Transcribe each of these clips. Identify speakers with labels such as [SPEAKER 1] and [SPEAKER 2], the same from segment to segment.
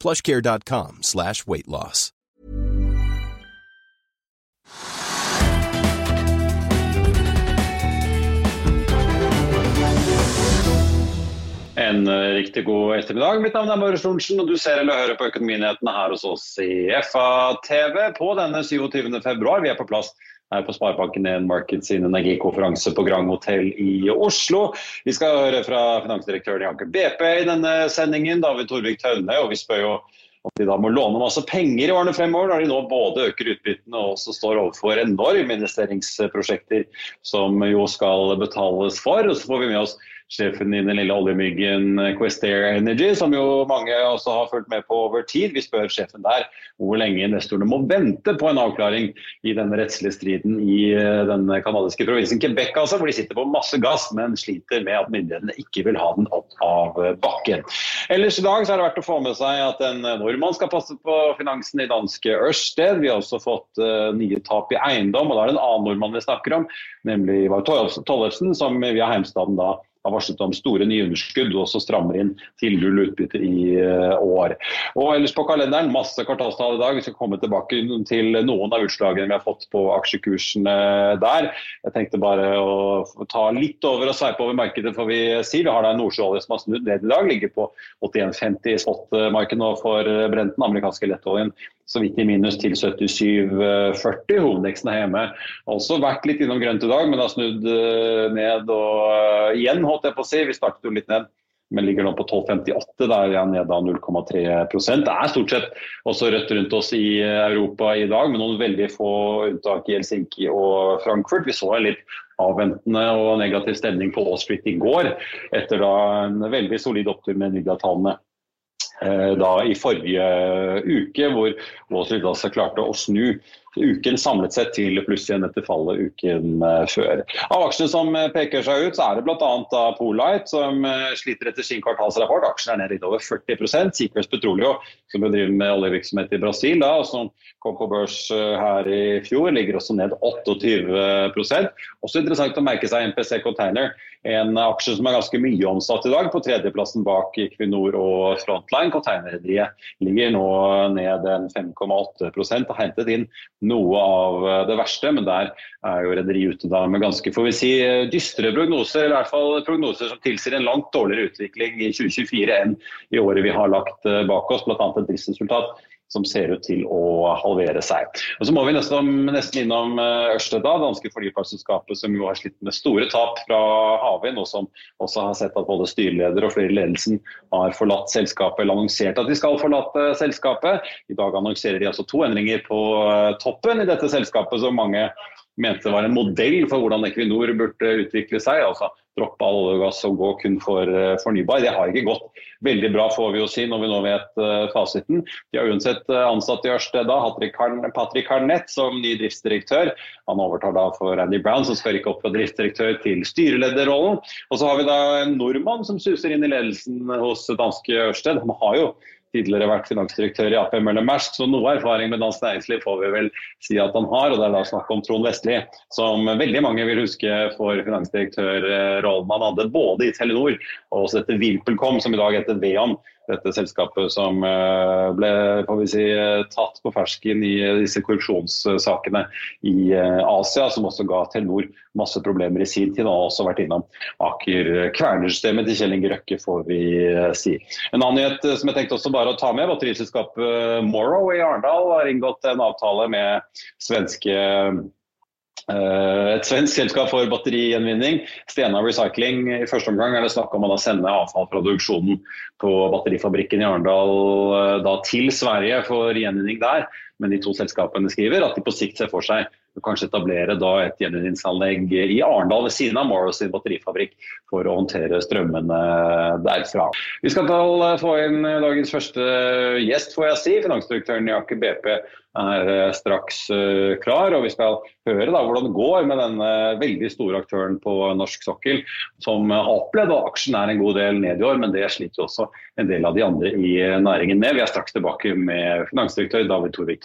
[SPEAKER 1] plushcare.com slash weight loss.
[SPEAKER 2] En eh, riktig god ettermiddag. Mitt navn er Møre Thorensen, og du ser eller hører på Økonominyhetene her hos oss i FA-TV på denne 27. februar. Vi er på plass her på Sparebanken 1 Markets sin energikonferanse på Grand Hotell i Oslo. Vi skal høre fra finansdirektøren i Anker BP i denne sendingen, David Torvik Taune. Og vi spør jo om de da må låne masse penger i årene fremover, når de nå både øker utbyttene og også står overfor enorme investeringsprosjekter som jo skal betales for. Og så får vi med oss sjefen i den lille oljemyggen Questair Energy, som jo mange også har fulgt med på over tid. Vi spør sjefen der hvor lenge investorene må vente på en avklaring i denne rettslige striden i eh, den kanadiske provinsen Quebec, altså, hvor de sitter på masse gass, men sliter med at myndighetene ikke vil ha den opp av bakken. Ellers i dag så er det verdt å få med seg at en nordmann skal passe på finansen i danske Ørsted. Vi har også fått uh, nye tap i eiendom, og da er det en annen nordmann vi snakker om, nemlig Ivar Tollefsen, som via heimstaden da har varslet om store nye underskudd og også strammer inn til null utbytte i uh, år. Og ellers på kalenderen, masse kvartalstall i dag. Vi skal komme tilbake til noen av utslagene vi har fått på aksjekursene der. Jeg tenkte bare å ta litt over og sveipe over markedet, får vi si. Vi har da en nordsjøolje som har snudd ned i dag, ligger på 81,50 i spot-markedet nå for Brenten, amerikanske lettoljen så vidt i minus til 77,40. Hovedveksten er hjemme. Også vært litt innom grønt i dag, men har snudd eh, ned og eh, igjen, holdt jeg på å si. Vi startet jo litt ned men ligger nå på 12,58. Da er jeg nede av 0,3 Det er stort sett også rødt rundt oss i Europa i dag, med noen veldig få unntak i Helsinki og Frankfurt. Vi så en litt avventende og negativ stemning på Wall Street i går, etter da en veldig solid opptur med Nvidia-tallene Eh, da i forrige uke, hvor Wall Street altså klarte å snu uken samlet sett til pluss igjen etter fallet uken eh, før. Av aksjene som eh, peker seg ut, så er det bl.a. Polite, som sliter etter sin kvartalsrapport. Aksjen er ned litt over 40 Sequest Petroleum, som bedriver med oljevirksomhet i Brasil, da, og som kom på børs her i fjor, ligger også ned 28% Også interessant å merke seg MPC Container, en aksje som er ganske mye omsatt i dag, på tredjeplassen bak Equinor og Frontline. Containerrederiet ligger nå ned 5,8 og har hentet inn noe av det verste, men der er jo rederiet ute da med ganske får vi si, dystre prognoser, eller i hvert fall prognoser som tilsier en langt dårligere utvikling i 2024 enn i året vi har lagt bak oss, bl.a. et driftsresultat som ser ut til å halvere seg. Og Så må vi nesten, nesten innom eh, Ørsted, da, danske fornybarselskapet som jo har slitt med store tap fra havvind, og som også har sett at både styreleder og flere i ledelsen har forlatt selskapet, eller annonsert at de skal forlate selskapet. I dag annonserer de altså to endringer på eh, toppen i dette selskapet, som mange mente var en modell for hvordan Equinor burde utvikle seg. altså droppe all olje og gass og gå kun for uh, fornybar. Det har ikke gått veldig bra, får vi jo si, når vi nå vet uh, fasiten. De har uansett uh, ansatt i Ørsted da, Patrick Harnett som ny driftsdirektør. Han overtar da for Andy Brown, som skal rykke opp fra driftsdirektør til styrelederrollen. Og så har vi da en nordmann som suser inn i ledelsen hos danske Ørsted. Han har jo tidligere vært finansdirektør i AP Møller Mersk, så noe erfaring med dansk næringsliv får vi vel si at han har. og Det er da snakk om Trond Vestli, som veldig mange vil huske for finansdirektørrollen han hadde både i Telenor og også dette VimpelCom, som i dag heter Veon, dette selskapet som eh, ble får vi si, tatt på fersken i disse korrupsjonssakene i Asia, som også ga Telenor masse problemer i sin tid. Og har også vært innom Aker Kværner-systemet til Kjell Inge Røkke, får vi si. En annen nyhet som jeg tenkte også bare å ta med, batteriselskapet Morrow i Arendal har inngått en avtale med svenske Eh, et svensk selskap for batterigjenvinning, Stena Recycling. I første omgang er det snakk om å sende avfallsproduksjonen på batterifabrikken i Arendal eh, til Sverige for gjenvinning der. Men de to selskapene skriver at de på sikt ser for seg å kanskje etablere et gjenvinningsanlegg i Arendal ved siden av Morrows batterifabrikk for å håndtere strømmene derfra. Vi skal få inn dagens første gjest, får jeg si. Finansdirektøren i Aker BP er eh, straks eh, klar. og Vi skal høre da hvordan det går med denne veldig store aktøren på norsk sokkel, som har opplevd at aksjen er en god del ned i år, men det sliter også en del av de andre i næringen med. Vi er straks tilbake med finansdirektør David Torvik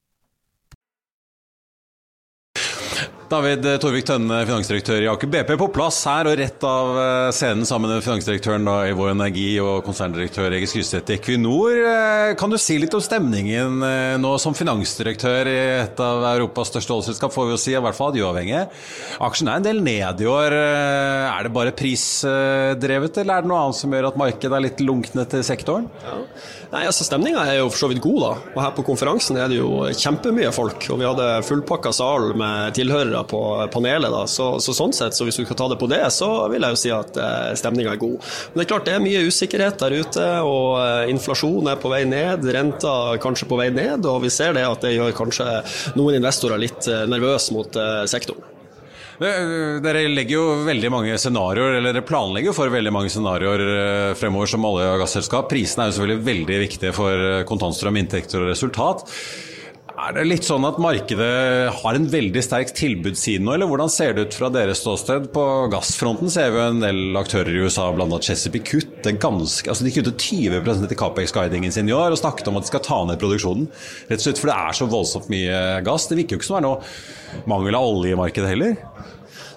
[SPEAKER 3] David Torvik Tønne, finansdirektør i Aker BP, på plass her og rett av eh, scenen sammen med finansdirektøren da, i Vår Energi og konserndirektør Egil Skryseth i Equinor. Eh, kan du si litt om stemningen eh, nå som finansdirektør i et av Europas største oljeselskap, får vi jo si, i hvert fall adjøavhengig. Aksjen er en del ned i år. Er det bare prisdrevet, eller er det noe annet som gjør at markedet er litt lunkne til sektoren? Ja.
[SPEAKER 4] Nei, altså Stemninga er jo for så vidt god, da. Og her på konferansen er det jo kjempemye folk. Og vi hadde fullpakka sal med tilhørere på panelet, da. Så, så, sånn sett, så hvis du skal ta det på det, så vil jeg jo si at eh, stemninga er god. Men det er klart det er mye usikkerhet der ute, og eh, inflasjon er på vei ned, renta kanskje på vei ned, og vi ser det at det gjør kanskje noen investorer litt eh, nervøse mot eh, sektoren.
[SPEAKER 3] Dere legger jo veldig mange scenarioer, eller dere planlegger for veldig mange scenarioer eh, fremover som olje- og gasselskap. Prisene er jo selvfølgelig veldig viktige for eh, kontantstrøm, inntekter og resultat. Er det litt sånn at markedet har en veldig sterk tilbudsside nå, eller hvordan ser det ut fra deres ståsted? På gassfronten ser vi en del aktører i USA, bl.a. Chesapeake, kutte ganske Altså de kuttet 20 i Capex-guidingen sin i år og snakket om at de skal ta ned produksjonen. Rett og slett for det er så voldsomt mye gass. Det virker jo ikke som det er noe mangel av olje i markedet heller?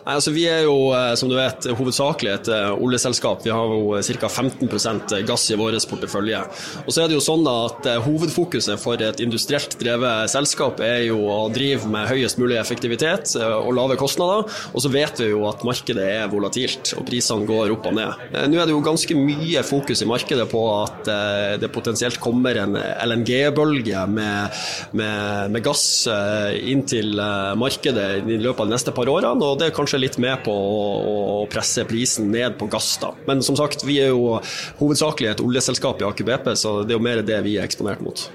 [SPEAKER 4] Nei, altså Vi er jo, eh, som du vet, hovedsakelig et eh, oljeselskap. Vi har jo ca. 15% gass i vår portefølje. Og så er det jo sånn at eh, Hovedfokuset for et industrielt drevet selskap er jo å drive med høyest mulig effektivitet og lave kostnader. Og så vet vi jo at markedet er volatilt, og prisene går opp og ned. Nå er det jo ganske mye fokus i markedet på at det potensielt kommer en LNG-bølge med, med, med, gass inn til markedet i løpet av de neste par årene. og det er kanskje kanskje litt med på å, presse prisen ned på gass. da. Men som sagt, vi er jo hovedsakelig et oljeselskap i Aker BP, så det er jo mer det vi er eksponert mot.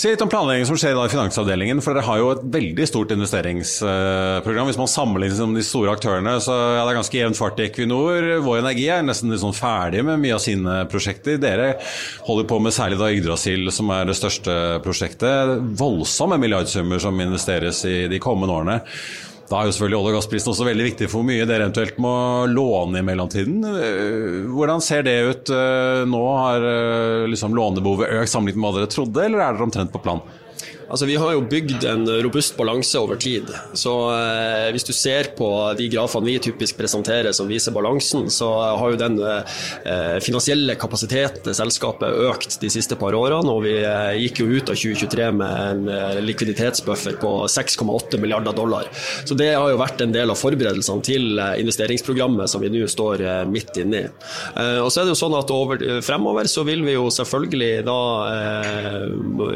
[SPEAKER 3] Si litt om planleggingen som skjer i finansavdelingen. for Dere har jo et veldig stort investeringsprogram. Hvis man sammenligner med de store aktørene, så er det ganske jevn fart i Equinor. Vår Energi er nesten sånn ferdig med mye av sine prosjekter. Dere holder på med særlig da Yggdrasil, som er det største prosjektet. Voldsomme milliardsummer som investeres i de kommende årene. Da er jo selvfølgelig olje- og gassprisen også veldig viktig for hvor mye dere eventuelt må låne i mellomtiden. Eh, hvordan ser det ut eh, nå? Har eh, liksom lånebehovet økt sammenlignet med hva dere trodde, eller er dere omtrent på plan?
[SPEAKER 4] Altså, vi har jo bygd en robust balanse over tid. Så eh, Hvis du ser på de grafene vi typisk presenterer som viser balansen, så har jo den eh, finansielle kapasiteten til selskapet økt de siste par årene. og Vi eh, gikk jo ut av 2023 med en eh, likviditetsbuffer på 6,8 milliarder dollar. Så Det har jo vært en del av forberedelsene til eh, investeringsprogrammet som vi nå står eh, midt inne i. og så er det jo sånn at over, Fremover så vil vi jo selvfølgelig da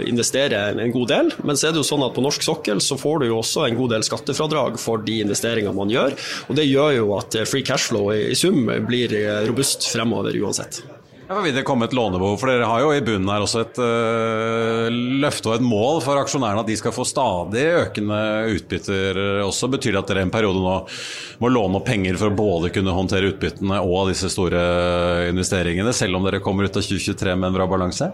[SPEAKER 4] investere en god del del. Men så er det jo sånn at på norsk sokkel så får du jo også en god del skattefradrag for de investeringene man gjør. Og det gjør jo at free cashflow i sum blir robust fremover uansett.
[SPEAKER 3] Ja, vil det komme et lånebehov? For dere har jo i bunnen her også et uh, løfte og et mål for aksjonærene at de skal få stadig økende utbytter også. Betyr det at dere en periode nå må låne opp penger for å både kunne håndtere utbyttene og disse store investeringene, selv om dere kommer ut av 2023 med en bra balanse?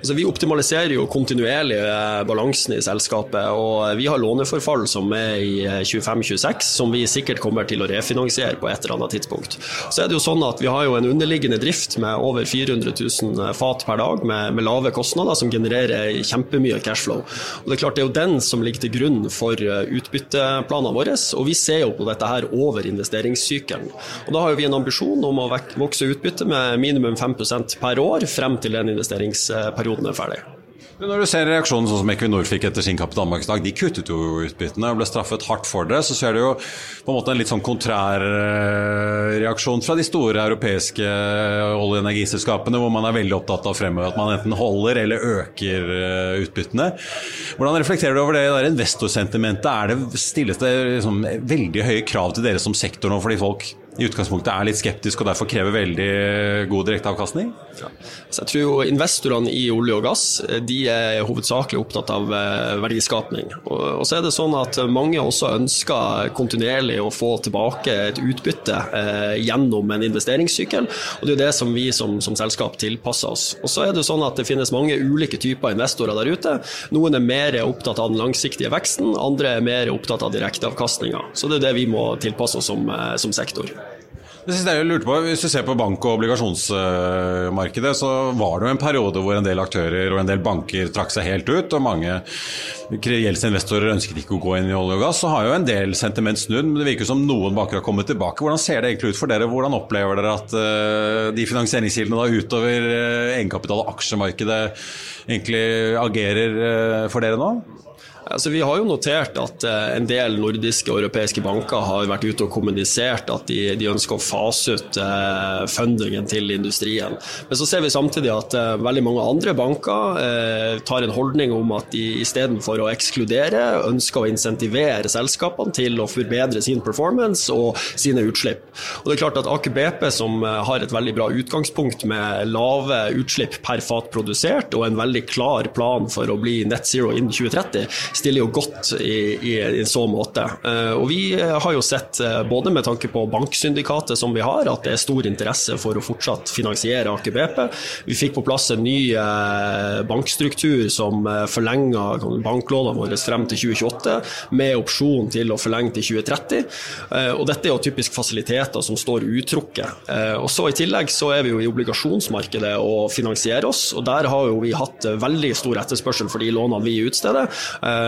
[SPEAKER 4] Altså, vi optimaliserer jo kontinuerlig eh, balansen i selskapet, og vi har låneforfall som er i 25-26, eh, som vi sikkert kommer til å refinansiere på et eller annet tidspunkt. Så er det jo sånn at Vi har jo en underliggende drift med over over 400 000 fat per dag med, med, lave kostnader, som genererer kjempemye cashflow. Og Det er klart det er jo den som ligger til grunn for eh, utbytteplanene våre. Og vi ser jo på dette her over investeringssykkelen. Og Da har jo vi en ambisjon om å vokse utbyttet med minimum 5% per år frem til den investeringsperioden er ferdig.
[SPEAKER 3] Når du ser reaksjonen sånn som Equinor fikk etter sin kapitalmarkedsdag, de kuttet jo utbyttene og ble straffet hardt for det. Så ser du jo på en måte en litt sånn kontrær eh, reaksjon fra de store europeiske olje- og energiselskapene, hvor man er veldig opptatt av fremover at man enten holder eller øker eh, utbyttene. Hvordan reflekterer du over det der investorsentimentet? Er det, stilles det liksom veldig høye krav til dere som sektor nå, fordi folk i utgangspunktet er litt skeptisk og derfor krever veldig god direkteavkastning? Ja.
[SPEAKER 4] Så jeg tror investorene i olje og gass de er hovedsakelig opptatt av eh, verdiskapning. Og så er det sånn at mange også ønsker kontinuerlig å få tilbake et utbytte eh, gjennom en investeringssykkel. Og det er det som vi som, som selskap tilpasser oss. Og så er det sånn at det finnes mange ulike typer investorer der ute. Noen er mer opptatt av den langsiktige veksten, andre er mer opptatt av direkteavkastninga. Så det er det vi må tilpasse oss som, eh, som sektor.
[SPEAKER 3] Det siste jeg lurte på, Hvis du ser på bank- og obligasjonsmarkedet, så var det jo en periode hvor en del aktører og en del banker trakk seg helt ut, og mange gjeldsinvestorer ønsket ikke å gå inn i olje og gass. Så har jo en del sentiment snudd, men det virker som noen banker har kommet tilbake. Hvordan ser det egentlig ut for dere? Hvordan opplever dere at uh, de finansieringskildene da utover uh, egenkapital og aksjemarkedet egentlig agerer uh, for dere nå?
[SPEAKER 4] Altså, vi har jo notert at eh, en del nordiske og europeiske banker har vært ute og kommunisert at de, de ønsker å fase ut eh, fundingen til industrien. Men så ser vi samtidig at eh, veldig mange andre banker eh, tar en holdning om at de istedenfor å ekskludere, ønsker å insentivere selskapene til å forbedre sin performance og sine utslipp. Og det er klart at Aker BP, som eh, har et veldig bra utgangspunkt med lave utslipp per fat produsert og en veldig klar plan for å bli net zero innen 2030, stiller jo godt i, i, i så måte. Eh, og Vi har jo sett, eh, både med tanke på banksyndikatet som vi har, at det er stor interesse for å fortsatt finansiere Aker BP. Vi fikk på plass en ny eh, bankstruktur som forlenga banklånene våre frem til 2028, med opsjon til å forlenge til 2030. Og Dette er jo typisk fasiliteter som står uttrukket. Og så I tillegg så er vi jo i obligasjonsmarkedet og finansierer oss, og der har jo vi hatt veldig stor etterspørsel for de lånene vi utsteder.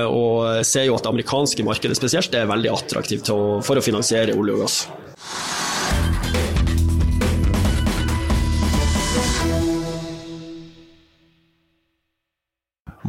[SPEAKER 4] Og ser jo at det amerikanske markedet spesielt er veldig attraktivt for å finansiere olje og gass.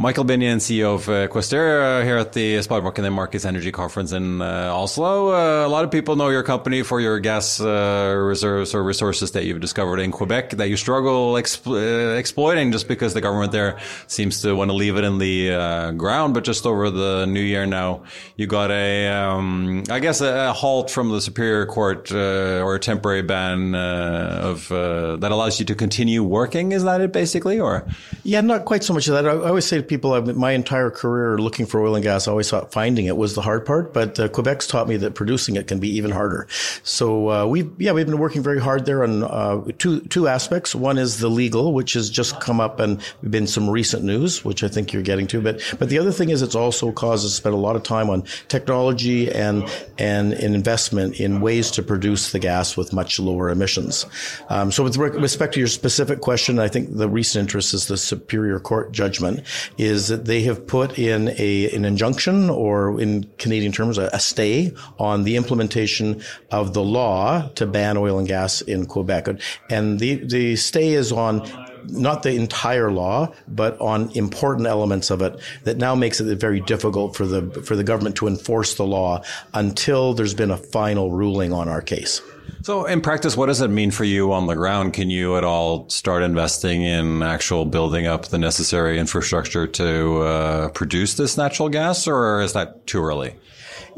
[SPEAKER 3] Michael Binion, CEO of uh, Quester, uh, here at the Sparbanken and the Markets Energy Conference in uh, Oslo. Uh, a lot of people know your company for your gas uh, reserves or resources that you've discovered in Quebec that you struggle expl uh, exploiting just because the government there seems to want to leave it in the ground. But just over the new year now, you got a, um, I guess, a, a, halt from the Superior Court or a temporary ban of that allows you to continue working. Is that it, basically, or?
[SPEAKER 5] Yeah, not quite so much of that. I, I always say people I've, my entire career looking for oil and gas, I always thought finding it was the hard part, but uh, Quebec's taught me that producing it can be even harder. So uh, we yeah we've been working very hard there on uh, two two aspects. One is the legal, which has just come up and been some recent news, which I think you're getting to. But but the other thing is it's also caused us to spend a lot of time on technology and and an investment in ways to produce the gas with much lower emissions. Um, so with respect to your specific question, I think the recent interest is the Superior Court judgment is that they have put in a, an injunction or in Canadian terms, a, a stay on the implementation of the law to ban oil and gas in Quebec. And the, the stay is on not the entire law, but on important elements of it that now makes it very difficult for the for the government to enforce the law until there's been a final ruling on our case.
[SPEAKER 3] So, in practice, what does it mean for you on the ground? Can you at all start investing in actual building up the necessary infrastructure to uh, produce this natural gas, or is that too early?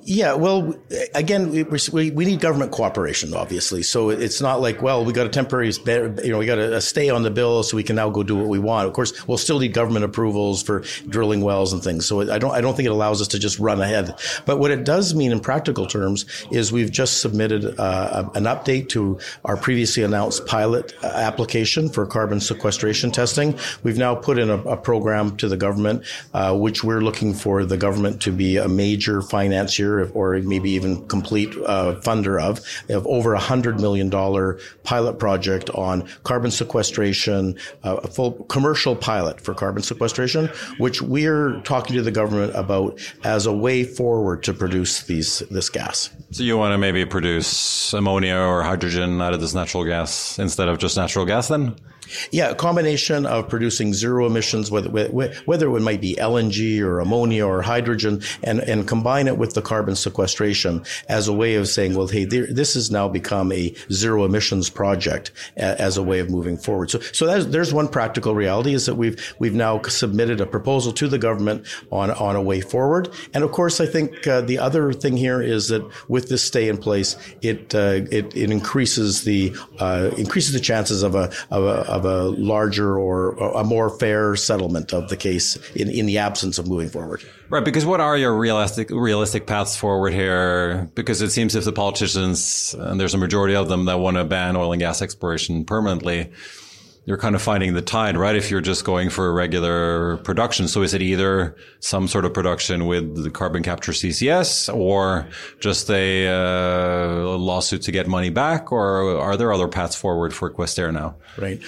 [SPEAKER 5] Yeah, well, again, we, we need government cooperation, obviously. So it's not like, well, we got a temporary, you know, we got a, stay on the bill, so we can now go do what we want. Of course, we'll still need government approvals for drilling wells and things. So I don't, I don't think it allows us to just run ahead. But what it does mean in practical terms is we've just submitted uh, an update to our previously announced pilot uh, application for carbon sequestration testing. We've now put in a, a program to the government, uh, which we're looking for the government to be a major financier or maybe even complete uh, funder of, of over a hundred million dollar pilot project on carbon sequestration, uh, a full commercial pilot for carbon sequestration, which we're talking to the government about as a way forward to produce these this gas.
[SPEAKER 3] So you want to maybe produce ammonia or hydrogen out of this natural gas instead of just natural gas, then?
[SPEAKER 5] Yeah, a combination of producing zero emissions, whether, it might be LNG or ammonia or hydrogen, and, and combine it with the carbon sequestration as a way of saying, well, hey, there, this has now become a zero emissions project as a way of moving forward. So, so there's one practical reality is that we've we've now submitted a proposal to the government on on a way forward. And of course, I think uh, the other thing here is that with this stay in place, it uh, it, it increases the uh, increases the chances of a of a of a larger or a more fair settlement of the case in, in the absence of moving forward.
[SPEAKER 3] Right, because what are your realistic realistic paths forward here? Because it seems if the politicians, and there's a majority of them that want to ban oil and gas exploration permanently, you're kind of finding the tide, right? If you're just going for a regular production. So is it either some sort of production with the carbon capture CCS or just a uh, lawsuit to get money back? Or are there other paths forward for Questair now?
[SPEAKER 5] Right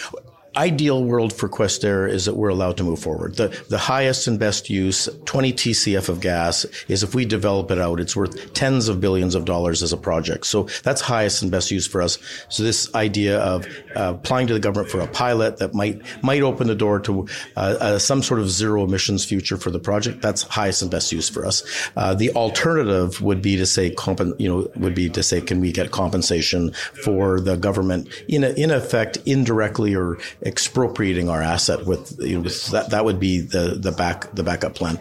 [SPEAKER 5] ideal world for Questair is that we're allowed to move forward. The, the highest and best use, 20 TCF of gas, is if we develop it out, it's worth tens of billions of dollars as a project. So that's highest and best use for us. So this idea of uh, applying to the government for a pilot that might might open the door to uh, uh, some sort of zero emissions future for the project, that's highest and best use for us. Uh, the alternative would be to say, comp- you know, would be to say, can we get compensation for the government in a, in effect indirectly or expropriating our asset with, you know, with that, that would be the, the back, the backup plan.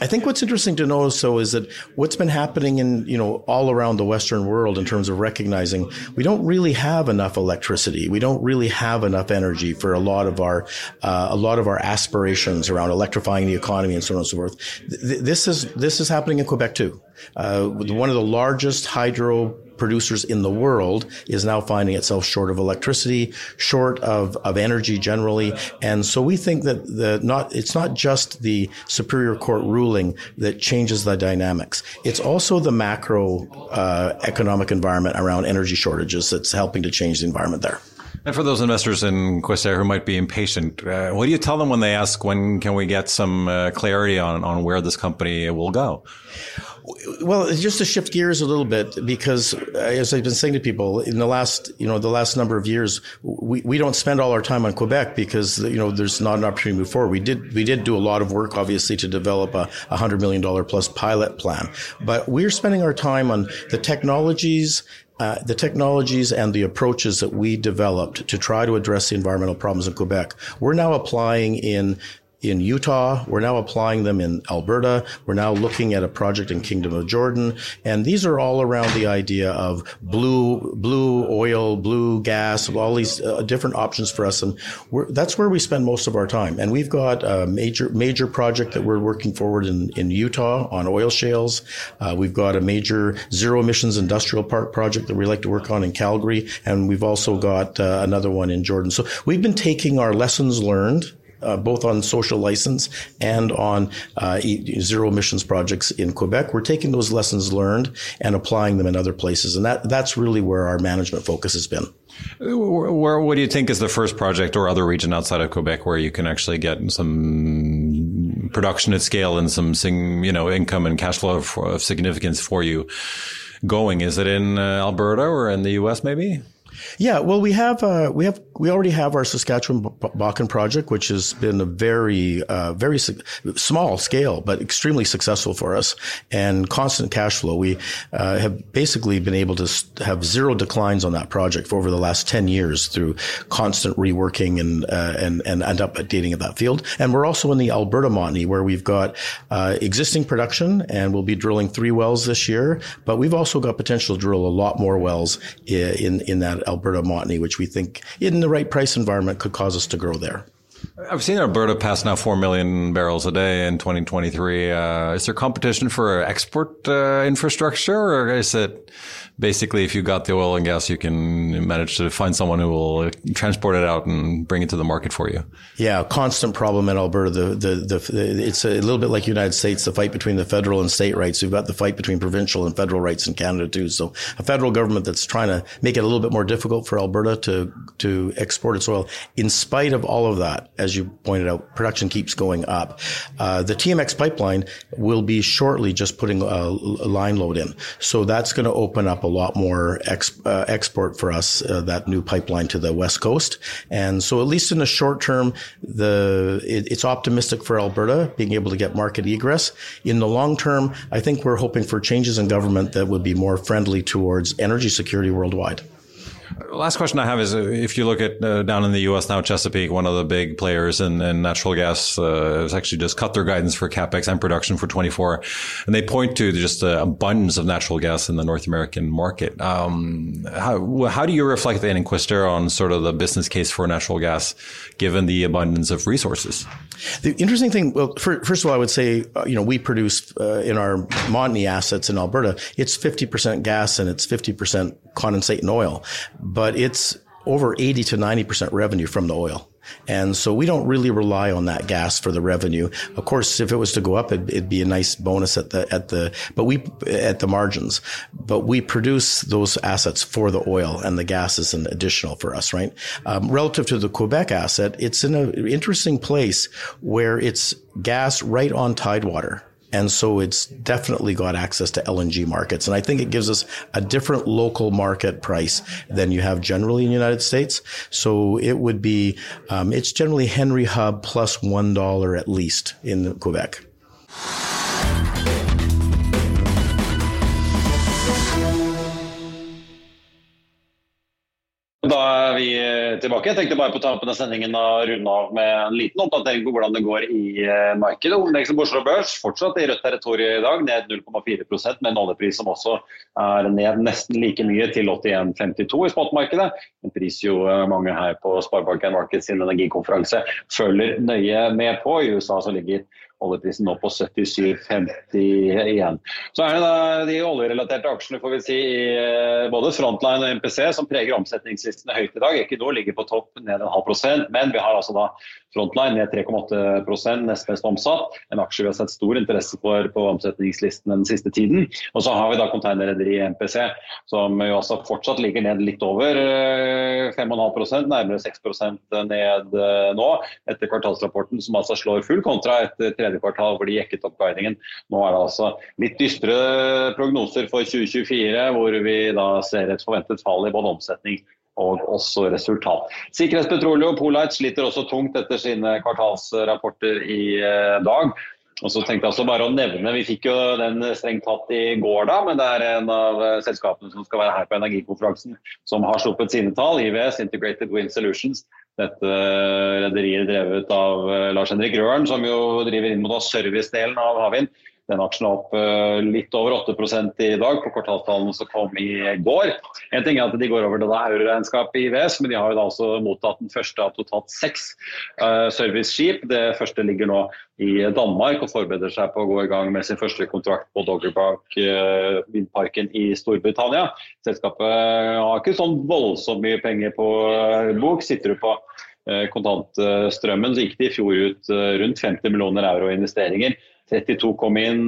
[SPEAKER 5] I think what's interesting to know so is that what's been happening in, you know, all around the Western world in terms of recognizing we don't really have enough electricity. We don't really have enough energy for a lot of our, uh, a lot of our aspirations around electrifying the economy and so on and so forth. Th- this is, this is happening in Quebec too. Uh, one of the largest hydro producers in the world is now finding itself short of electricity, short of, of energy generally. And so we think that the not, it's not just the Superior Court ruling that changes the dynamics. It's also the macro uh, economic environment around energy shortages that's helping to change the environment there.
[SPEAKER 3] And for those investors in Questerre who might be impatient, uh, what do you tell them when they ask when can we get some uh, clarity on, on where this company will go?
[SPEAKER 5] Well, just to shift gears a little bit, because uh, as I've been saying to people in the last, you know, the last number of years, we, we don't spend all our time on Quebec because you know there's not an opportunity to move forward. We did we did do a lot of work, obviously, to develop a, a hundred million dollar plus pilot plan, but we're spending our time on the technologies uh, the technologies and the approaches that we developed to try to address the environmental problems in Quebec, we're now applying in in Utah. We're now applying them in Alberta. We're now looking at a project in Kingdom of Jordan. And these are all around the idea of blue, blue oil, blue gas, all these uh, different options for us. And that's where we spend most of our time. And we've got a major, major project that we're working forward in, in Utah on oil shales. Uh, we've got a major zero emissions industrial park project that we like to work on in Calgary. And we've also got uh, another one in Jordan. So we've been taking our lessons learned uh, both on social license and on uh, zero emissions projects in Quebec. We're taking those lessons learned and applying them in other places, and that that's really where our management focus has been.
[SPEAKER 3] Where, what do you think is the first project or other region outside of Quebec where you can actually get some production at scale and some, you know, income and cash flow of, of significance for you going? Is it in uh, Alberta or in the U.S. maybe?
[SPEAKER 5] Yeah, well, we have uh, we have we already have our Saskatchewan Bakken project, which has been a very uh, very su- small scale but extremely successful for us and constant cash flow. We uh, have basically been able to have zero declines on that project for over the last ten years through constant reworking and uh, and and end up updating of that field. And we're also in the Alberta Montney where we've got uh, existing production and we'll be drilling three wells this year, but we've also got potential to drill a lot more wells in in that Alberta Montney, which we think in the right price environment could cause us to grow there.
[SPEAKER 3] I've seen Alberta pass now 4 million barrels a day in 2023. Uh, is there competition for export uh, infrastructure or is it basically if you got the oil and gas, you can manage to find someone who will transport it out and bring it to the market for you.
[SPEAKER 5] Yeah, constant problem in Alberta. The, the, the, the, it's a little bit like United States, the fight between the federal and state rights. We've got the fight between provincial and federal rights in Canada too. So a federal government that's trying to make it a little bit more difficult for Alberta to, to export its oil. In spite of all of that, as you pointed out, production keeps going up. Uh, the TMX pipeline will be shortly just putting a, a line load in. So that's going to open up a lot more ex, uh, export for us, uh, that new pipeline to the West Coast. And so at least in the short term, the, it, it's optimistic for Alberta being able to get market egress. In the long term, I think we're hoping for changes in government that would be more friendly towards energy security worldwide.
[SPEAKER 3] Last question I have is uh, if you look at uh, down in the U.S. now, Chesapeake, one of the big players in, in natural gas, uh, has actually just cut their guidance for capex and production for 24, and they point to just the abundance of natural gas in the North American market. Um, how, how do you reflect in Questerre on sort of the business case for natural gas, given the abundance of resources?
[SPEAKER 5] The interesting thing, well, for, first of all, I would say, uh, you know, we produce uh, in our Montney assets in Alberta, it's 50% gas and it's 50% condensate and oil, but it's over 80 to 90% revenue from the oil. And so we don't really rely on that gas for the revenue. Of course, if it was to go up, it'd, it'd, be a nice bonus at the, at the, but we, at the margins, but we produce those assets for the oil and the gas is an additional for us, right? Um, relative to the Quebec asset, it's in an interesting place where it's gas right on tidewater. And so it's definitely got access to LNG markets. And I think it gives us a different local market price than you have generally in the United States. So it would be, um, it's generally Henry Hub plus 1 at least in Quebec.
[SPEAKER 2] Da er vi tilbake. Jeg tenkte bare på tampen av sendingen å runde av med en liten oppdatering på hvordan det går i eh, markedet. Hovedindeksen på Oslo Børs fortsatt i rødt territorium i dag, ned 0,4 med en oljepris som også er ned nesten like mye, til 81,52 i spotmarkedet. En pris jo eh, mange her på Sparebanken Markets sin energikonferanse følger nøye med på. I USA så ligger oljeprisen nå på 77,51. Så er det da de oljerelaterte aksjene får vi si, i eh, både Frontline og MPC som preger omsetningslistene høyt i dag. Equinor ligger på topp ned en halv prosent, men vi har altså da Frontline ned 3,8 nest mest omsatt. En aksje vi har sett stor interesse for på omsetningslistene den siste tiden. Og så har vi da containerrederiet MPC, som jo altså fortsatt ligger ned litt over 5,5% nærmere 6 ned eh, nå, etter kvartalsrapporten som altså slår full kontra etter tredje kvartal hvor de jekket opp guidingen. Nå er det altså litt dystre prognoser for 2024, hvor vi da ser et forventet fall i både omsetning og også resultat. Sikkerhetspetroleum Polite sliter også tungt etter sine kvartalsrapporter i eh, dag. Og så tenkte jeg også bare å nevne, Vi fikk jo den strengt tatt i går, da, men det er en av eh, selskapene som skal være her på energikonferansen som har sluppet sine tall. IVS, Integrated Wind Solutions. Dette eh, rederiet drevet av Lars Henrik Røren, som jo driver inn mot servicedelen av havvind. Den aksjen er opp eh, litt over 8% i dag på kvartalstallene som kom i går. En ting er at De går over det euroregnskapet i IVS, men de har jo da også mottatt den første av totalt seks uh, serviceskip. Det første ligger nå i Danmark og forbereder seg på å gå i gang med sin første kontrakt på Doggerbank uh, vindparken i Storbritannia. Selskapet har ikke sånn voldsomt mye penger på bok. Sitter du på kontantstrømmen, så gikk de i fjor ut rundt 50 millioner euro investeringer. 32 kom inn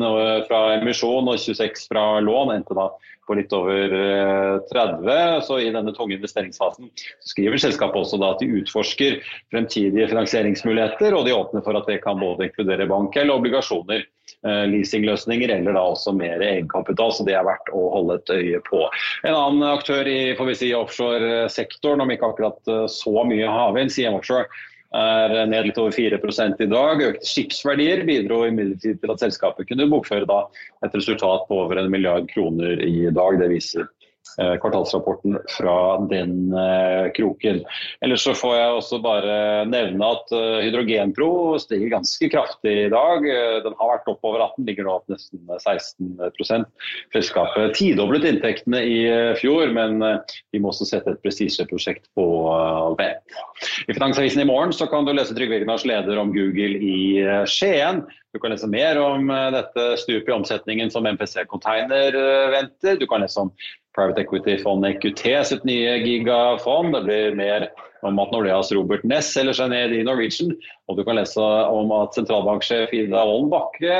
[SPEAKER 2] fra emisjon og 26 fra lån. endte da på litt over 30. Eh, så I denne tunge investeringsfasen skriver selskapet også da at de utforsker fremtidige finansieringsmuligheter, og de åpner for at det kan både inkludere bank eller obligasjoner. Eh, leasingløsninger eller da også mer egenkapital, så det er verdt å holde et øye på. En annen aktør i får vi si, offshoresektoren, om ikke akkurat eh, så mye havvind, sier Offshore, er ned litt over 4% i dag. Økte skipsverdier bidro imidlertid til at selskapet kunne bokføre et resultat på over en milliard kroner i dag. Det viser kvartalsrapporten fra den eh, kroken. Ellers så får jeg også bare nevne at eh, Hydrogenpro stiger ganske kraftig i dag. Den har vært oppover 18, ligger nå opp nesten 16% Selskapet tidoblet inntektene i fjor, men vi må også sette et prestisjeprosjekt på vent. I Finansavisen i morgen så kan du lese Trygve Egnars leder om Google i Skien. Du kan lese mer om dette stupet i omsetningen som MPC Container venter. Du kan lese om private equity-fondet EQT sitt nye gigafond. Det blir mer om at Nordeas Robert Ness selger seg ned i Norwegian. Og du kan lese om at sentralbanksjef Ida Wolden Bakke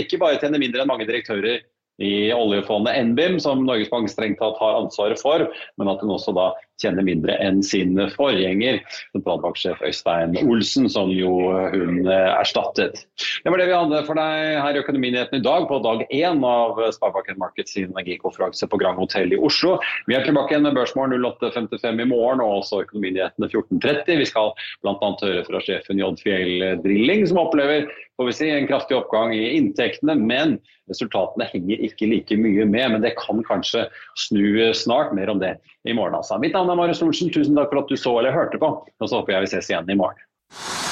[SPEAKER 2] ikke bare tjener mindre enn mange direktører i oljefondet NBIM, som Norges Bank strengt tatt har ansvaret for, men at hun også da tjener mindre enn sin forgjenger, sentralbanksjef Øystein Olsen, som jo hun eh, erstattet. Det var det vi hadde for deg her i Økonominyhetene i dag, på dag én av Sparebanken Markets energikonferanse på Grand Hotel i Oslo. Vi er tilbake igjen med Børsmorgen 08.55 i morgen, og også Økonominyhetene 14.30. Vi skal bl.a. høre fra sjefen J. Fjell Drilling, som opplever får vi si, en kraftig oppgang i inntektene, men resultatene henger ikke like mye med. Men det kan kanskje snu snart. Mer om det i morgen. altså. Mitt navn er Marius Lorentzen. tusen takk for at du så eller hørte på. Og så håper jeg vi ses igjen i morgen.